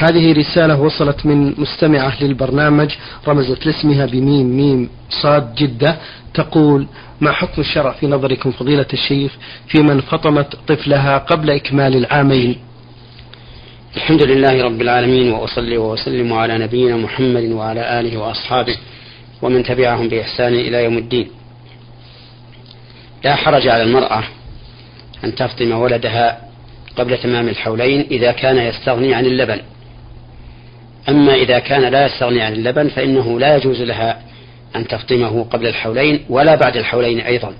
هذه رسالة وصلت من مستمعة للبرنامج رمزت لاسمها بميم ميم صاد جدة تقول ما حكم الشرع في نظركم فضيلة الشيخ في من فطمت طفلها قبل إكمال العامين؟ الحمد لله رب العالمين وأصلي وأسلم على نبينا محمد وعلى آله وأصحابه ومن تبعهم بإحسان إلى يوم الدين. لا حرج على المرأة أن تفطم ولدها قبل تمام الحولين إذا كان يستغني عن اللبن. أما إذا كان لا يستغني عن اللبن فإنه لا يجوز لها أن تفطمه قبل الحولين ولا بعد الحولين أيضا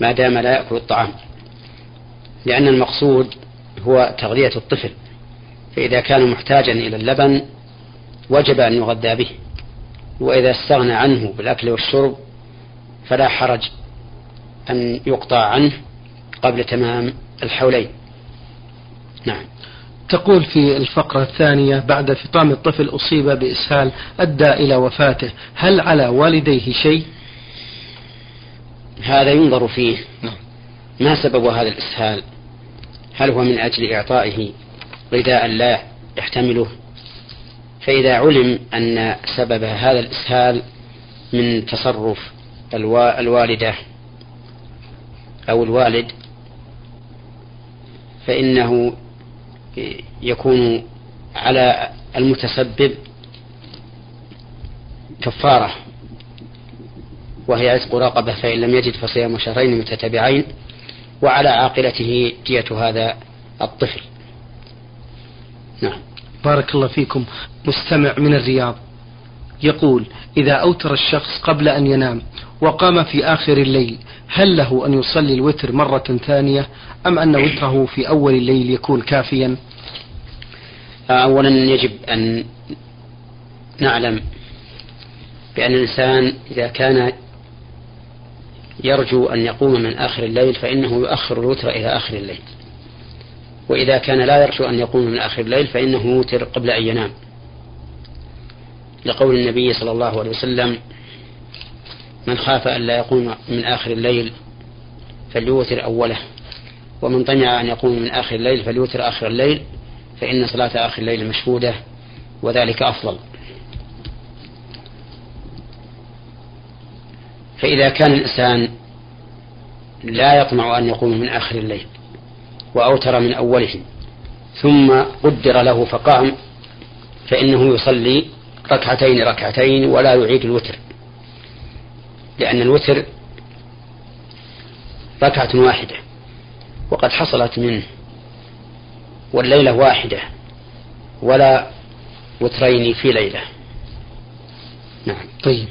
ما دام لا يأكل الطعام. لأن المقصود هو تغذية الطفل فإذا كان محتاجا إلى اللبن وجب أن يغذى به وإذا استغنى عنه بالأكل والشرب فلا حرج أن يقطع عنه قبل تمام الحولين. نعم. تقول في الفقرة الثانية بعد فطام الطفل أصيب بإسهال أدى إلى وفاته. هل على والديه شيء؟ هذا ينظر فيه. نعم. ما سبب هذا الإسهال؟ هل هو من أجل إعطائه غذاء لا يحتمله؟ فإذا علم أن سبب هذا الإسهال من تصرف الوالدة أو الوالد فإنه يكون على المتسبب كفارة وهي عتق رقبة فإن لم يجد فصيام شهرين متتابعين وعلى عاقلته دية هذا الطفل. نعم. بارك الله فيكم. مستمع من الرياض. يقول إذا أوتر الشخص قبل أن ينام وقام في آخر الليل هل له أن يصلي الوتر مرة ثانية أم أن وتره في أول الليل يكون كافيا؟ أولا يجب أن نعلم بأن الإنسان إذا كان يرجو أن يقوم من آخر الليل فإنه يؤخر الوتر إلى آخر الليل. وإذا كان لا يرجو أن يقوم من آخر الليل فإنه يوتر قبل أن ينام. لقول النبي صلى الله عليه وسلم من خاف أن لا يقوم من آخر الليل فليوتر أوله ومن طمع أن يقوم من آخر الليل فليوتر آخر الليل فإن صلاة آخر الليل مشهودة وذلك أفضل. فإذا كان الإنسان لا يطمع أن يقوم من آخر الليل وأوتر من أوله ثم قدر له فقام فإنه يصلي ركعتين ركعتين ولا يعيد الوتر لأن الوتر ركعة واحدة وقد حصلت منه والليلة واحدة ولا وترين في ليلة. نعم. طيب.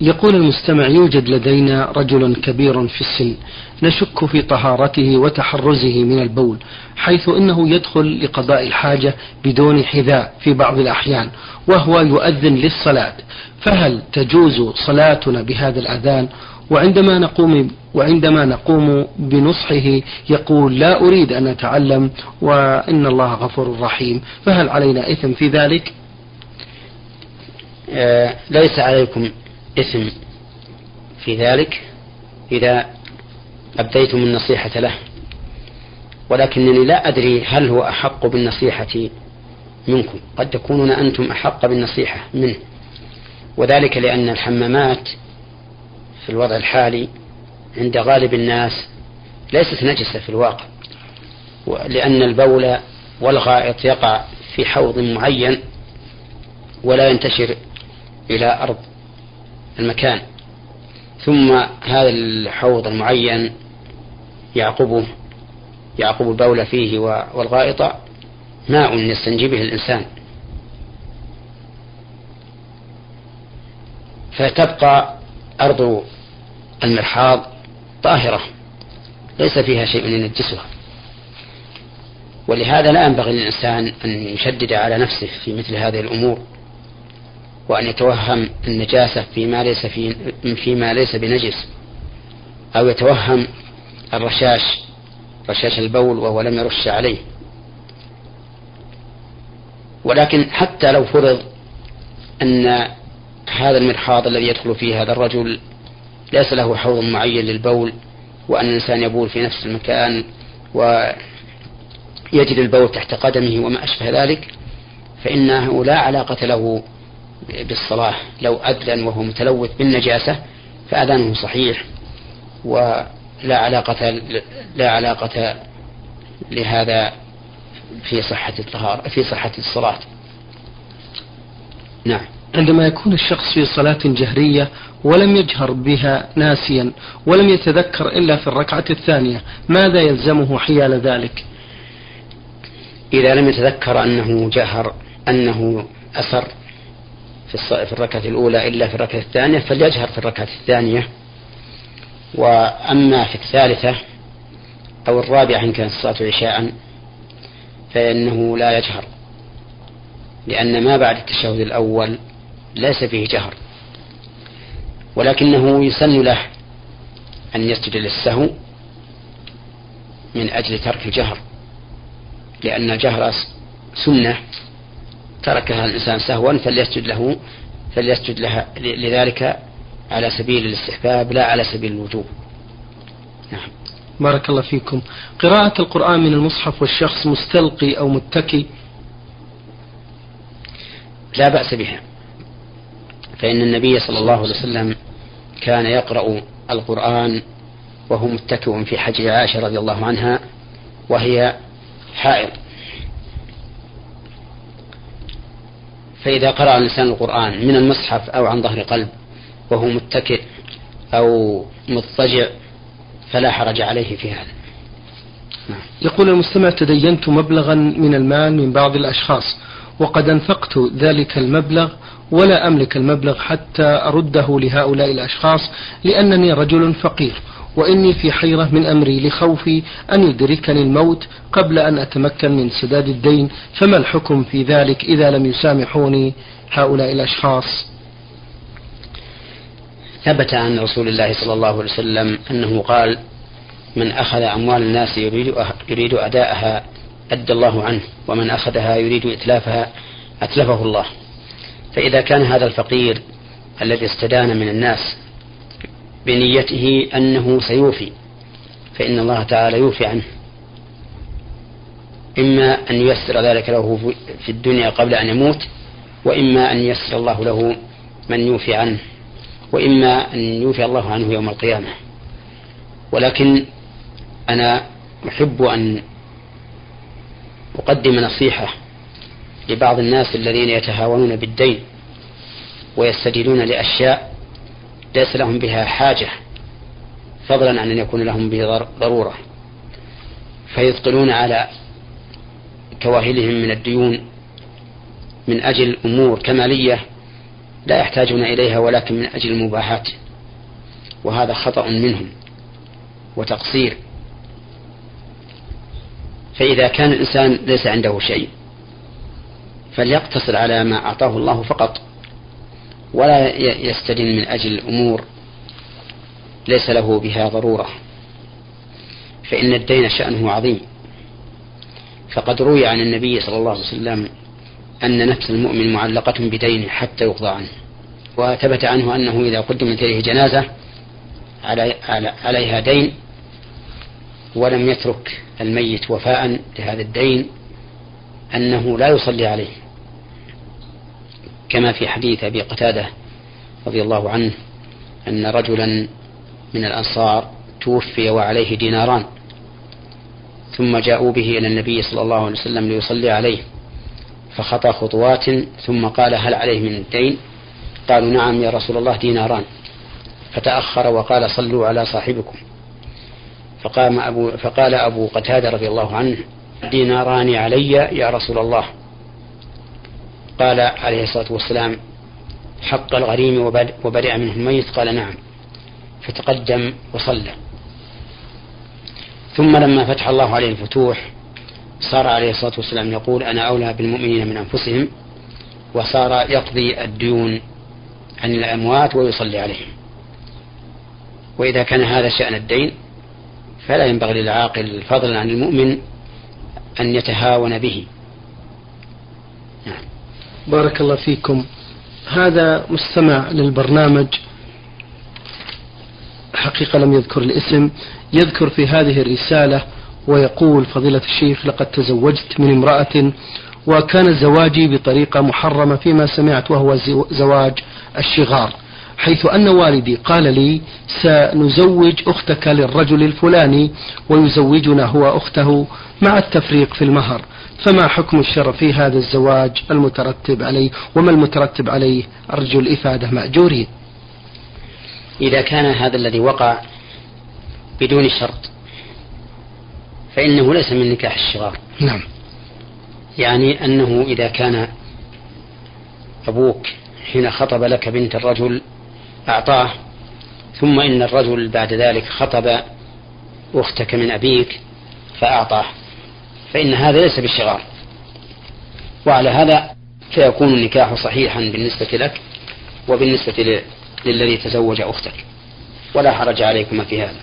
يقول المستمع يوجد لدينا رجل كبير في السن نشك في طهارته وتحرزه من البول حيث إنه يدخل لقضاء الحاجة بدون حذاء في بعض الأحيان وهو يؤذن للصلاة. فهل تجوز صلاتنا بهذا الأذان؟ وعندما نقوم وعندما نقوم بنصحه يقول لا أريد أن أتعلم وإن الله غفور رحيم. فهل علينا إثم في ذلك؟ آه ليس عليكم إثم في ذلك إذا أبديتم النصيحة له. ولكنني لا أدري هل هو أحق بالنصيحة منكم. قد تكونون أنتم أحق بالنصيحة منه. وذلك لأن الحمامات في الوضع الحالي عند غالب الناس ليست نجسة في الواقع. لأن البول والغائط يقع في حوض معين ولا ينتشر إلى أرض المكان. ثم هذا الحوض المعين يعقبه يعقب البول فيه والغائط ماء يستنجي به الإنسان. فتبقى أرض المرحاض طاهرة ليس فيها شيء ينجسها. ولهذا لا ينبغي للإنسان أن يشدد على نفسه في مثل هذه الأمور. وأن يتوهم النجاسة فيما ليس في فيما ليس بنجس أو يتوهم الرشاش رشاش البول وهو لم يرش عليه. ولكن حتى لو فرض أن هذا المرحاض الذي يدخل فيه هذا الرجل ليس له حوض معين للبول وأن الإنسان يبول في نفس المكان ويجد البول تحت قدمه وما أشبه ذلك فإنه لا علاقة له بالصلاة لو أذن وهو متلوث بالنجاسة فأذانه صحيح ولا علاقة لا علاقة لهذا في صحة الطهارة في صحة الصلاة. نعم. عندما يكون الشخص في صلاة جهرية ولم يجهر بها ناسيا ولم يتذكر إلا في الركعة الثانية ماذا يلزمه حيال ذلك إذا لم يتذكر أنه جهر أنه أسر في الركعة الأولى إلا في الركعة الثانية فليجهر في الركعة الثانية. وأما في الثالثة أو الرابعة إن كانت الصلاة عشاء فإنه لا يجهر. لأن ما بعد التشهد الأول ليس فيه جهر. ولكنه يسن له أن يسجد للسهو من أجل ترك الجهر لأن الجهر سنة تركها الإنسان سهوا فليسجد له فليسجد لها لذلك على سبيل الاستحباب لا على سبيل الوجوب. نعم. بارك الله فيكم. قراءة القرآن من المصحف والشخص مستلقي أو متكي لا بأس بها. فإن النبي صلى الله عليه وسلم كان يقرأ القرآن وهو متكئ في حجر عائشة رضي الله عنها وهي حائض. فإذا قرأ الإنسان القرآن من المصحف أو عن ظهر قلب وهو متكئ أو مضطجع فلا حرج عليه في هذا نعم. يقول المستمع تدينت مبلغا من المال من بعض الأشخاص وقد أنفقت ذلك المبلغ ولا أملك المبلغ حتى أرده لهؤلاء الأشخاص لأنني رجل فقير وإني في حيرة من أمري لخوفي أن يدركني الموت قبل أن أتمكن من سداد الدين. فما الحكم في ذلك إذا لم يسامحوني هؤلاء الأشخاص؟ ثبت عن رسول الله صلى الله عليه وسلم أنه قال من أخذ أموال الناس يريد يريد أداءها أدى الله عنه ومن أخذها يريد إتلافها أتلفه الله. فإذا كان هذا الفقير الذي استدان من الناس بنيته أنه سيوفي فإن الله تعالى يوفي عنه. إما أن ييسر ذلك له في الدنيا قبل أن يموت وإما أن ييسر الله له من يوفي عنه وإما أن يوفي الله عنه يوم القيامة. ولكن أنا أحب أن أقدم نصيحة لبعض الناس الذين يتهاونون بالدين ويستدينون لأشياء ليس لهم بها حاجة فضلا عن أن يكون لهم به ضرورة. فيثقلون على كواهلهم من الديون من أجل أمور كمالية لا يحتاجون إليها ولكن من أجل المباحات. وهذا خطأ منهم وتقصير. فإذا كان الإنسان ليس عنده شيء فليقتصر على ما أعطاه الله فقط. ولا يستدن من أجل أمور ليس له بها ضرورة فإن الدين شأنه عظيم. فقد روي عن النبي صلى الله عليه وسلم أن نفس المؤمن معلقة بدينه حتى يقضى عنه وثبت عنه أنه إذا قدمت إليه جنازة عليها دين ولم يترك الميت وفاء لهذا الدين أنه لا يصلي عليه. كما في حديث أبي قتادة رضي الله عنه أن رجلا من الأنصار توفي وعليه ديناران ثم جاءوا به إلى النبي صلى الله عليه وسلم ليصلي عليه فخطى خطوات ثم قال هل عليه من الدين قالوا نعم يا رسول الله ديناران فتأخر وقال صلوا على صاحبكم. فقام أبو فقال أبو قتادة رضي الله عنه ديناران علي يا رسول الله. قال عليه الصلاة والسلام حق الغريم وبرئ منه الميت. قال نعم. فتقدم وصلى. ثم لما فتح الله عليه الفتوح صار عليه الصلاة والسلام يقول أنا أولى بالمؤمنين من أنفسهم. وصار يقضي الديون عن الأموات ويصلي عليهم. وإذا كان هذا شأن الدين فلا ينبغي للعاقل فضلا عن المؤمن أن يتهاون به. نعم. بارك الله فيكم. هذا مستمع للبرنامج. حقيقة لم يذكر الاسم يذكر في هذه الرسالة ويقول فضيلة الشيخ لقد تزوجت من امرأة وكان زواجي بطريقة محرمة فيما سمعت وهو زواج الشغار. حيث أن والدي قال لي سنزوج أختك للرجل الفلاني ويزوجنا هو أخته مع التفريق في المهر. فما حكم الشرع في هذا الزواج المترتب عليه؟ وما المترتب عليه؟ أرجو الإفادة مأجورين. إذا كان هذا الذي وقع بدون شرط فإنه ليس من نكاح الشغار نعم. يعني أنه إذا كان أبوك حين خطب لك بنت الرجل أعطاه ثم إن الرجل بعد ذلك خطب أختك من أبيك فأعطاه. فإن هذا ليس بالشغار وعلى هذا فيكون النكاح صحيحا بالنسبة لك وبالنسبة للذي تزوج أختك. ولا حرج عليكما في هذا.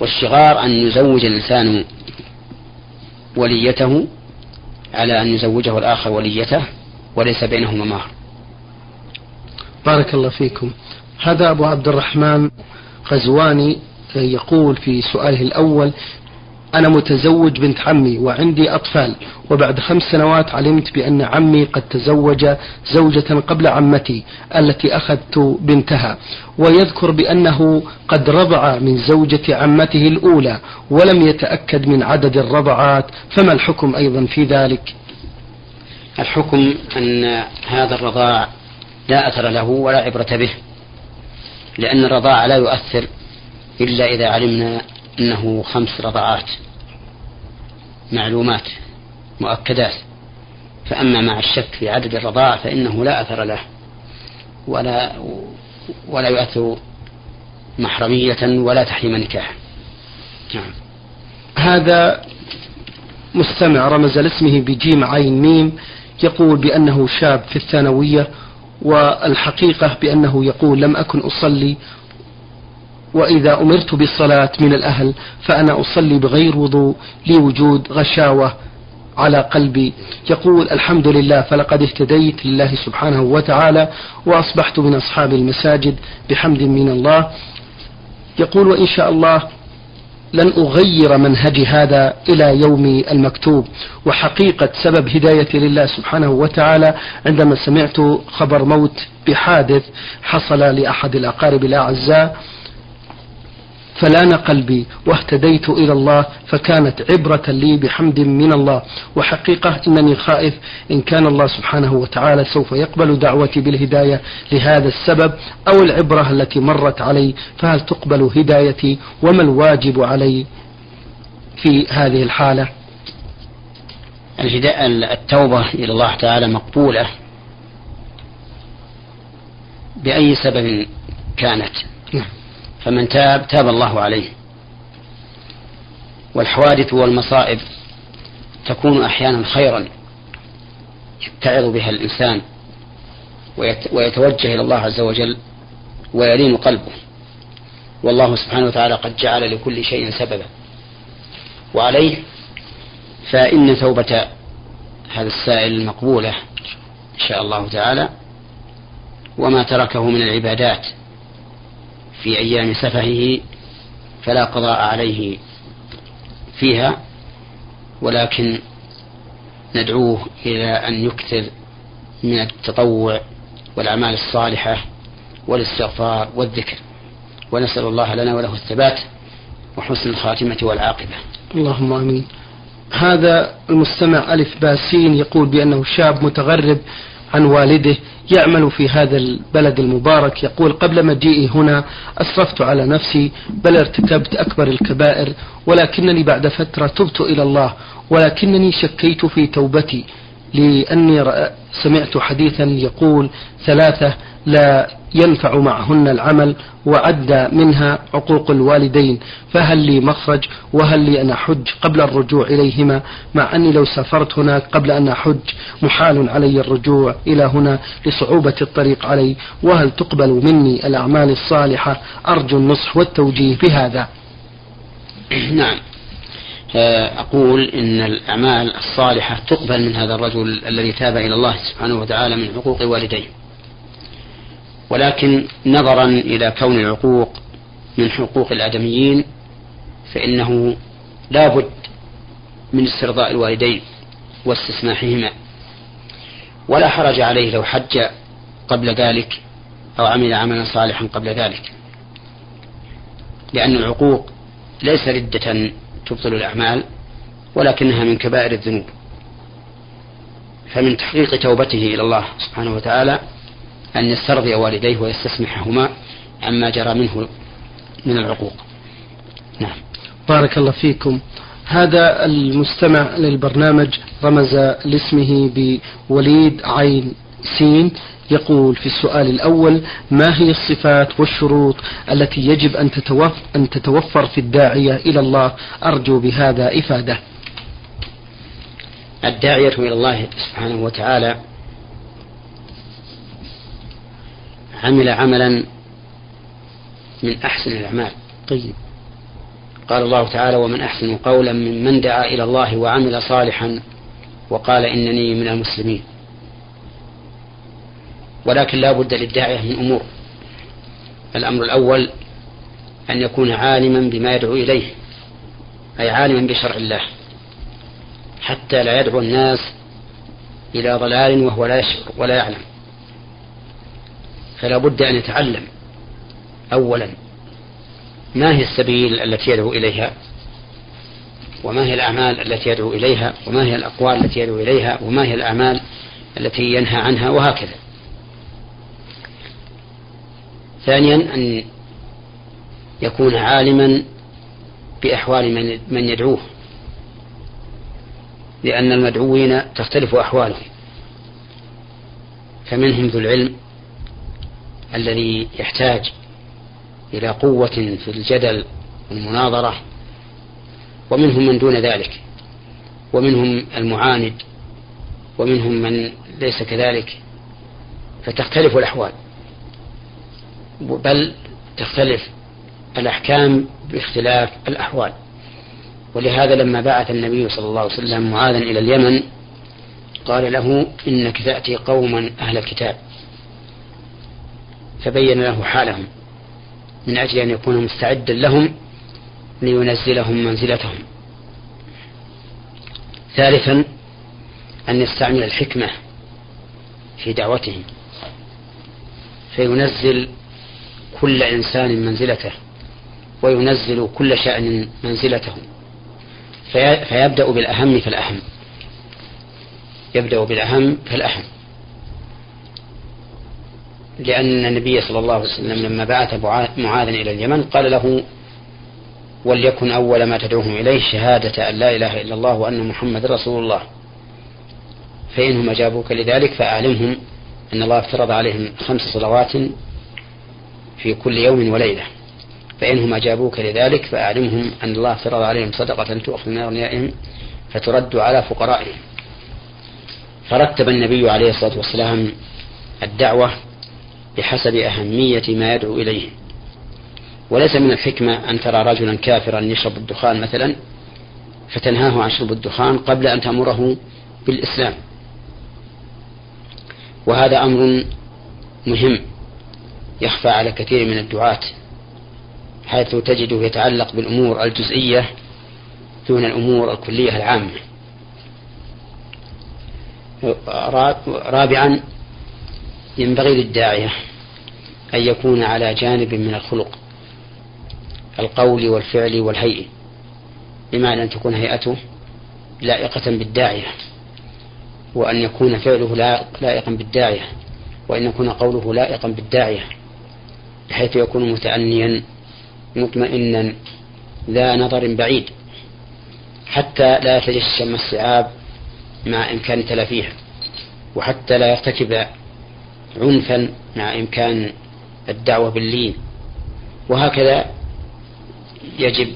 والشغار أن يزوج الإنسان وليته على أن يزوجه الآخر وليته وليس بينهما مهر. بارك الله فيكم. هذا أبو عبد الرحمن غزواني يقول في سؤاله الأول أنا متزوج بنت عمي وعندي أطفال وبعد خمس سنوات علمت بأن عمي قد تزوج زوجة قبل عمتي التي أخذت بنتها ويذكر بأنه قد رضع من زوجة عمته الأولى ولم يتأكد من عدد الرضعات فما الحكم أيضا في ذلك؟ الحكم أن هذا الرضاع لا أثر له ولا عبرة به لأن الرضاع لا يؤثر إلا إذا علمنا أنه خمس رضعات معلومات مؤكدات. فأما مع الشك في عدد الرضاع فإنه لا أثر له ولا ولا يؤثر محرمية ولا تحريم نكاح. نعم. هذا مستمع رمز لاسمه بجيم عين ميم يقول بأنه شاب في الثانوية والحقيقة بأنه يقول لم أكن أصلي وإذا أمرت بالصلاة من الأهل فأنا أصلي بغير وضوء لوجود غشاوة على قلبي. يقول الحمد لله فلقد اهتديت لله سبحانه وتعالى وأصبحت من أصحاب المساجد بحمد من الله. يقول وإن شاء الله لن أغير منهجي هذا إلى يوم المكتوب. وحقيقة سبب هدايتي لله سبحانه وتعالى عندما سمعت خبر موت بحادث حصل لأحد الأقارب الأعزاء فلان قلبي واهتديت إلى الله فكانت عبرة لي بحمد من الله. وحقيقة إنني خائف إن كان الله سبحانه وتعالى سوف يقبل دعوتي بالهداية لهذا السبب أو العبرة التي مرت علي فهل تقبل هدايتي؟ وما الواجب علي في هذه الحالة؟ التوبة إلى الله تعالى مقبولة بأي سبب كانت. فمن تاب تاب الله عليه. والحوادث والمصائب تكون أحيانا خيرا يتعظ بها الإنسان ويتوجه إلى الله عز وجل ويلين قلبه. والله سبحانه وتعالى قد جعل لكل شيء سببا. وعليه فإن توبة هذا السائل مقبولة إن شاء الله تعالى وما تركه من العبادات في أيام سفهه فلا قضاء عليه فيها ولكن ندعوه إلى أن يكثر من التطوع والأعمال الصالحة والاستغفار والذكر. ونسأل الله لنا وله الثبات وحسن الخاتمة والعاقبة. اللهم آمين. هذا المستمع ألف باسين يقول بأنه شاب متغرب عن والده يعمل في هذا البلد المبارك. يقول قبل مجيئي هنا أسرفت على نفسي بل ارتكبت أكبر الكبائر ولكنني بعد فترة تبت إلى الله ولكنني شكيت في توبتي لأني سمعت حديثا يقول ثلاثة لا ينفع معهن العمل وعد منها عقوق الوالدين. فهل لي مخرج وهل لي أن أحج قبل الرجوع إليهما؟ مع أني لو سافرت هناك قبل أن أحج محال علي الرجوع إلى هنا لصعوبة الطريق علي. وهل تقبل مني الأعمال الصالحة؟ أرجو النصح والتوجيه بهذا. نعم. أقول إن الأعمال الصالحة تقبل من هذا الرجل الذي تاب إلى الله سبحانه وتعالى من حقوق والديه ولكن نظرا إلى كون العقوق من حقوق الآدميين فإنه لا بد من استرضاء الوالدين واستسماحهما. ولا حرج عليه لو حج قبل ذلك أو عمل عملا صالحا قبل ذلك. لأن العقوق ليس ردة تبطل الأعمال ولكنها من كبائر الذنوب. فمن تحقيق توبته إلى الله سبحانه وتعالى أن يسترضي والديه ويستسمحهما عما جرى منه من العقوق. نعم. بارك الله فيكم. هذا المستمع للبرنامج رمز لاسمه بوليد عين سين يقول في السؤال الأول ما هي الصفات والشروط التي يجب أن تتوفر, أن تتوفر في الداعية إلى الله؟ أرجو بهذا إفادة. الداعية إلى الله سبحانه وتعالى عمل عملا من أحسن الأعمال. طيب. قال الله تعالى ومن أحسن قولا ممن دعا إلى الله وعمل صالحا وقال إنني من المسلمين. ولكن لا بد للداعية من أمور. الأمر الأول أن يكون عالما بما يدعو إليه أي عالما بشرع الله حتى لا يدعو الناس إلى ضلال وهو لا يشعر ولا يعلم. فلا بد أن يتعلم. أولا ما هي السبيل التي يدعو إليها؟ وما هي الأعمال التي يدعو إليها؟ وما هي الأقوال التي يدعو إليها؟ وما هي الأعمال التي ينهى عنها؟ وهكذا. ثانيا أن يكون عالما بأحوال من, من يدعوه. لأن المدعوين تختلف أحوالهم. فمنهم ذو العلم الذي يحتاج إلى قوة في الجدل والمناظرة ومنهم من دون ذلك ومنهم المعاند ومنهم من ليس كذلك فتختلف الأحوال بل تختلف الأحكام باختلاف الأحوال. ولهذا لما بعث النبي صلى الله عليه وسلم معاذا إلى اليمن قال له إنك تأتي قوما أهل الكتاب. فبين له حالهم من أجل أن يكون مستعدا لهم لينزلهم منزلتهم. ثالثا أن يستعمل الحكمة في دعوتهم فينزل كل إنسان منزلته وينزل كل شأن منزلته. فيبدأ بالأهم فالأهم. يبدأ بالأهم فالأهم. لأن النبي صلى الله عليه وسلم لما بعث معاذا إلى اليمن قال له وليكن أول ما تدعوهم إليه شهادة أن لا إله إلا الله وأن محمد رسول الله. فإنهم أجابوك لذلك فأعلمهم أن الله افترض عليهم خمس صلوات في كل يوم وليلة. فإنهم أجابوك لذلك فأعلمهم أن الله افترض عليهم صدقة تؤخذ من أغنيائهم فترد على فقرائهم. فرتب النبي عليه الصلاة والسلام الدعوة بحسب أهمية ما يدعو إليه. وليس من الحكمة أن ترى رجلا كافرا يشرب الدخان مثلا فتنهاه عن شرب الدخان قبل أن تأمره بالإسلام. وهذا أمر مهم يخفى على كثير من الدعاة حيث تجده يتعلق بالأمور الجزئية دون الأمور الكلية العامة. رابعا ينبغي للداعية أن يكون على جانب من الخلق القول والفعل والهيئة بمعنى أن تكون هيئته لائقة بالداعية وأن يكون فعله لائقا بالداعية وأن يكون قوله لائقا بالداعية بحيث يكون متأنيا مطمئنا ذا نظر بعيد حتى لا يتجشم الصعاب مع إمكان تلافيها وحتى لا يرتكب عنفا مع إمكان الدعوة باللين. وهكذا يجب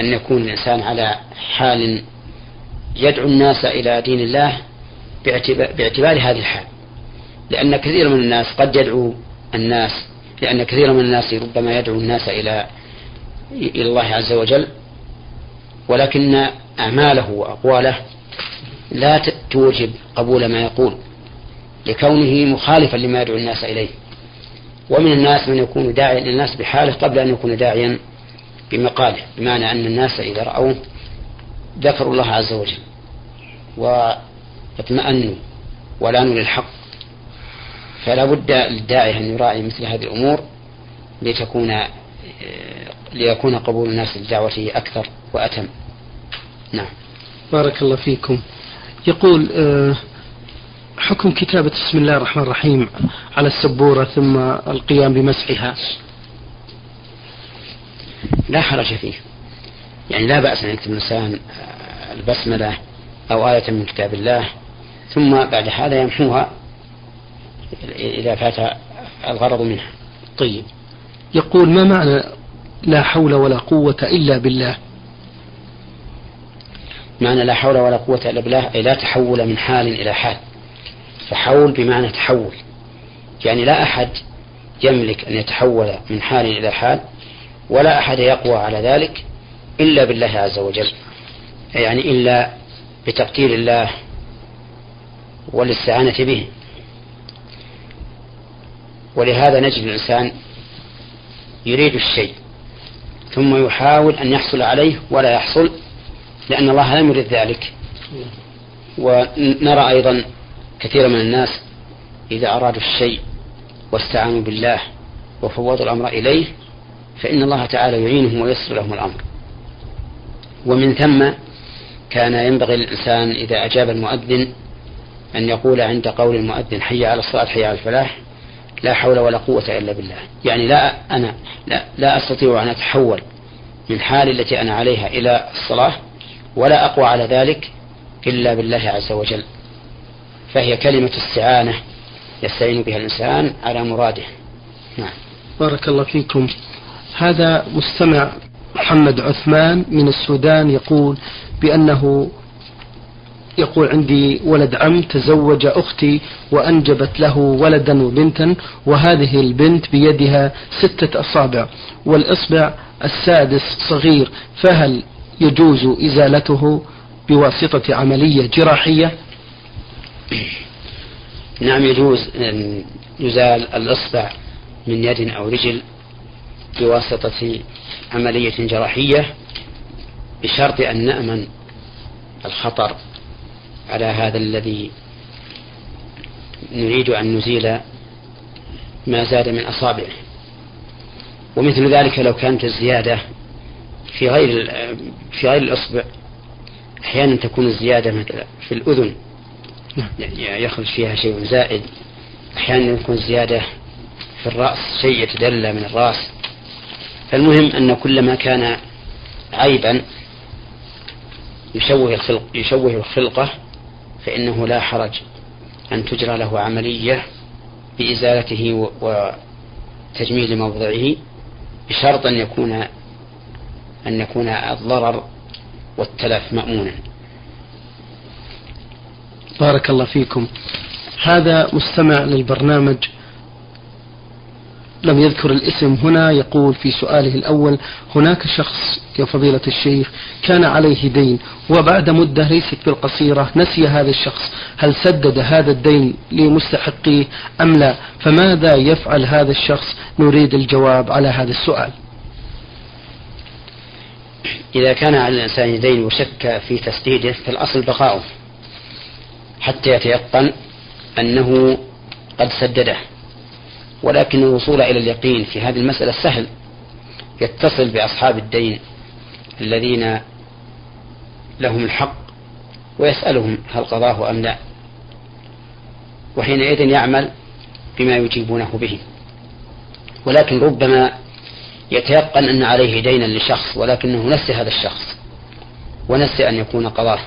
أن يكون الإنسان على حال يدعو الناس إلى دين الله باعتبار, هذه الحال. لأن كثير من الناس قد يدعو الناس لأن كثير من الناس ربما يدعو الناس إلى إلى الله عز وجل. ولكن أعماله وأقواله لا توجب قبول ما يقول. لكونه مخالفا لما يدعو الناس إليه. ومن الناس من يكون داعيا للناس بحاله قبل أن يكون داعيا بمقاله بمعنى أن الناس إذا رأوه ذكروا الله عز وجل اطمأنوا ولانوا للحق فلا بد للداعية أن يراعي مثل هذه الأمور لتكون ليكون قبول الناس للدعوة أكثر وأتم. نعم. بارك الله فيكم. يقول آه، حكم كتابة بسم الله الرحمن الرحيم على السبورة ثم القيام بمسحها. لا حرج فيه. يعني لا بأس أن يكتب الإنسان البسملة أو آية من كتاب الله ثم بعد هذا يمحوها إذا فات الغرض منها. طيب. يقول ما معنى لا حول ولا قوة إلا بالله معنى لا حول ولا قوة إلا بالله أي لا تحول من حال إلى حال. فحول بمعنى تحول. يعني لا أحد يملك أن يتحول من حال إلى حال ولا أحد يقوى على ذلك إلا بالله عز وجل. يعني إلا بتقدير الله والاستعانة به. ولهذا نجد الإنسان يريد الشيء ثم يحاول أن يحصل عليه ولا يحصل لأن الله لم يرد ذلك. ونرى أيضا كثير من الناس إذا أرادوا الشيء واستعانوا بالله وفوضوا الأمر إليه فإن الله تعالى يعينهم ويسر لهم الأمر. ومن ثم كان ينبغي للإنسان إذا أجاب المؤذن أن يقول عند قول المؤذن حي على الصلاة حي على الفلاح لا حول ولا قوة إلا بالله. يعني لا أنا لا, لا أستطيع أن أتحول من حالي التي أنا عليها إلى الصلاة ولا أقوى على ذلك إلا بالله عز وجل. فهي كلمة استعانة يستعين بها الإنسان على مراده. نعم. بارك الله فيكم. هذا مستمع محمد عثمان من السودان يقول بأنه يقول عندي ولد عم تزوج أختي وأنجبت له ولدا وبنتا وهذه البنت بيدها ستة أصابع والإصبع السادس صغير فهل يجوز إزالته بواسطة عملية جراحية؟ نعم يجوز أن يزال الإصبع من يد أو رجل بواسطة عملية جراحية بشرط أن نأمن الخطر على هذا الذي نريد أن نزيل ما زاد من أصابعه ومثل ذلك لو كانت الزيادة في غير في غير الإصبع أحيانا تكون الزيادة مثلا في الأذن. يخرج فيها شيء زائد. أحيانا يكون زيادة في الرأس شيء يتدلى من الرأس. فالمهم أن كل ما كان عيبا يشوه الخلق يشوه الخلقة فإنه لا حرج أن تجرى له عملية بإزالته وتجميل موضعه بشرط أن يكون أن يكون الضرر والتلف مأمونا. بارك الله فيكم. هذا مستمع للبرنامج لم يذكر الاسم هنا يقول في سؤاله الأول هناك شخص يا فضيلة الشيخ كان عليه دين وبعد مدة ليست بالقصيرة نسي هذا الشخص هل سدد هذا الدين لمستحقيه أم لا؟ فماذا يفعل هذا الشخص؟ نريد الجواب على هذا السؤال. إذا كان على الإنسان دين وشك في تسديده فالأصل بقاؤه. حتى يتيقن أنه قد سدده. ولكن الوصول إلى اليقين في هذه المسألة سهل. يتصل بأصحاب الدين الذين لهم الحق ويسألهم هل قضاه أم لا. وحينئذ يعمل بما يجيبونه به. ولكن ربما يتيقن أن عليه دينا لشخص ولكنه نسي هذا الشخص ونسي أن يكون قضاه.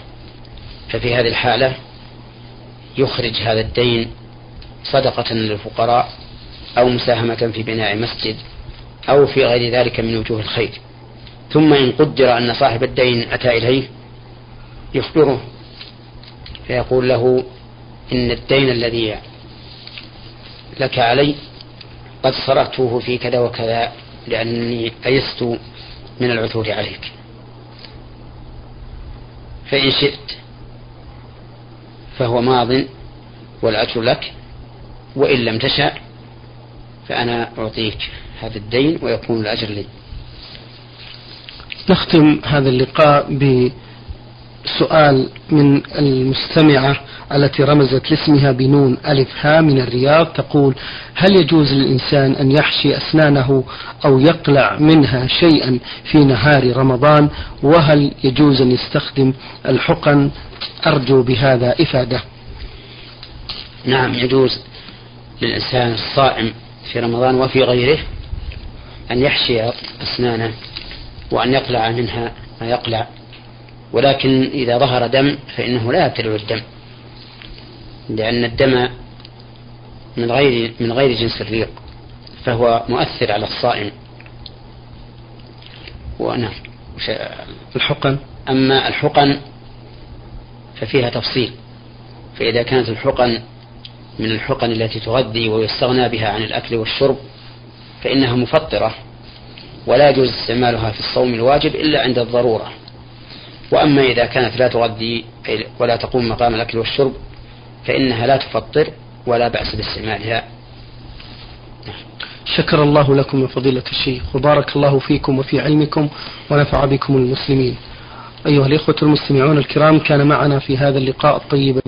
ففي هذه الحالة يخرج هذا الدين صدقة للفقراء أو مساهمة في بناء مسجد أو في غير ذلك من وجوه الخير. ثم إن قدر أن صاحب الدين أتى إليه يخبره فيقول له إن الدين الذي لك علي قد صرفته في كذا وكذا لأني أيست من العثور عليك. فإن شئت فهو ماض والأجر لك وإن لم تشأ فأنا أعطيك هذا الدين ويكون الأجر لي. نختم هذا اللقاء سؤال من المستمعة التي رمزت لاسمها بنون ألف ها من الرياض تقول هل يجوز للإنسان أن يحشي أسنانه أو يقلع منها شيئا في نهار رمضان؟ وهل يجوز أن يستخدم الحقن؟ أرجو بهذا إفادة. نعم يجوز للإنسان الصائم في رمضان وفي غيره أن يحشي أسنانه وأن يقلع منها ما يقلع. ولكن إذا ظهر دم فإنه لا يبتلع الدم لأن الدم من غير من غير جنس الريق فهو مؤثر على الصائم. ونعم. الحقن؟ أما الحقن ففيها تفصيل فإذا كانت الحقن من الحقن التي تغذي ويستغنى بها عن الأكل والشرب فإنها مفطرة ولا يجوز استعمالها في الصوم الواجب إلا عند الضرورة. وأما إذا كانت لا تغذي ولا تقوم مقام الأكل والشرب فإنها لا تفطر ولا بأس باستعمالها. شكر الله لكم يا فضيلة الشيخ وبارك الله فيكم وفي علمكم ونفع بكم المسلمين. أيها الإخوة المستمعون الكرام كان معنا في هذا اللقاء الطيب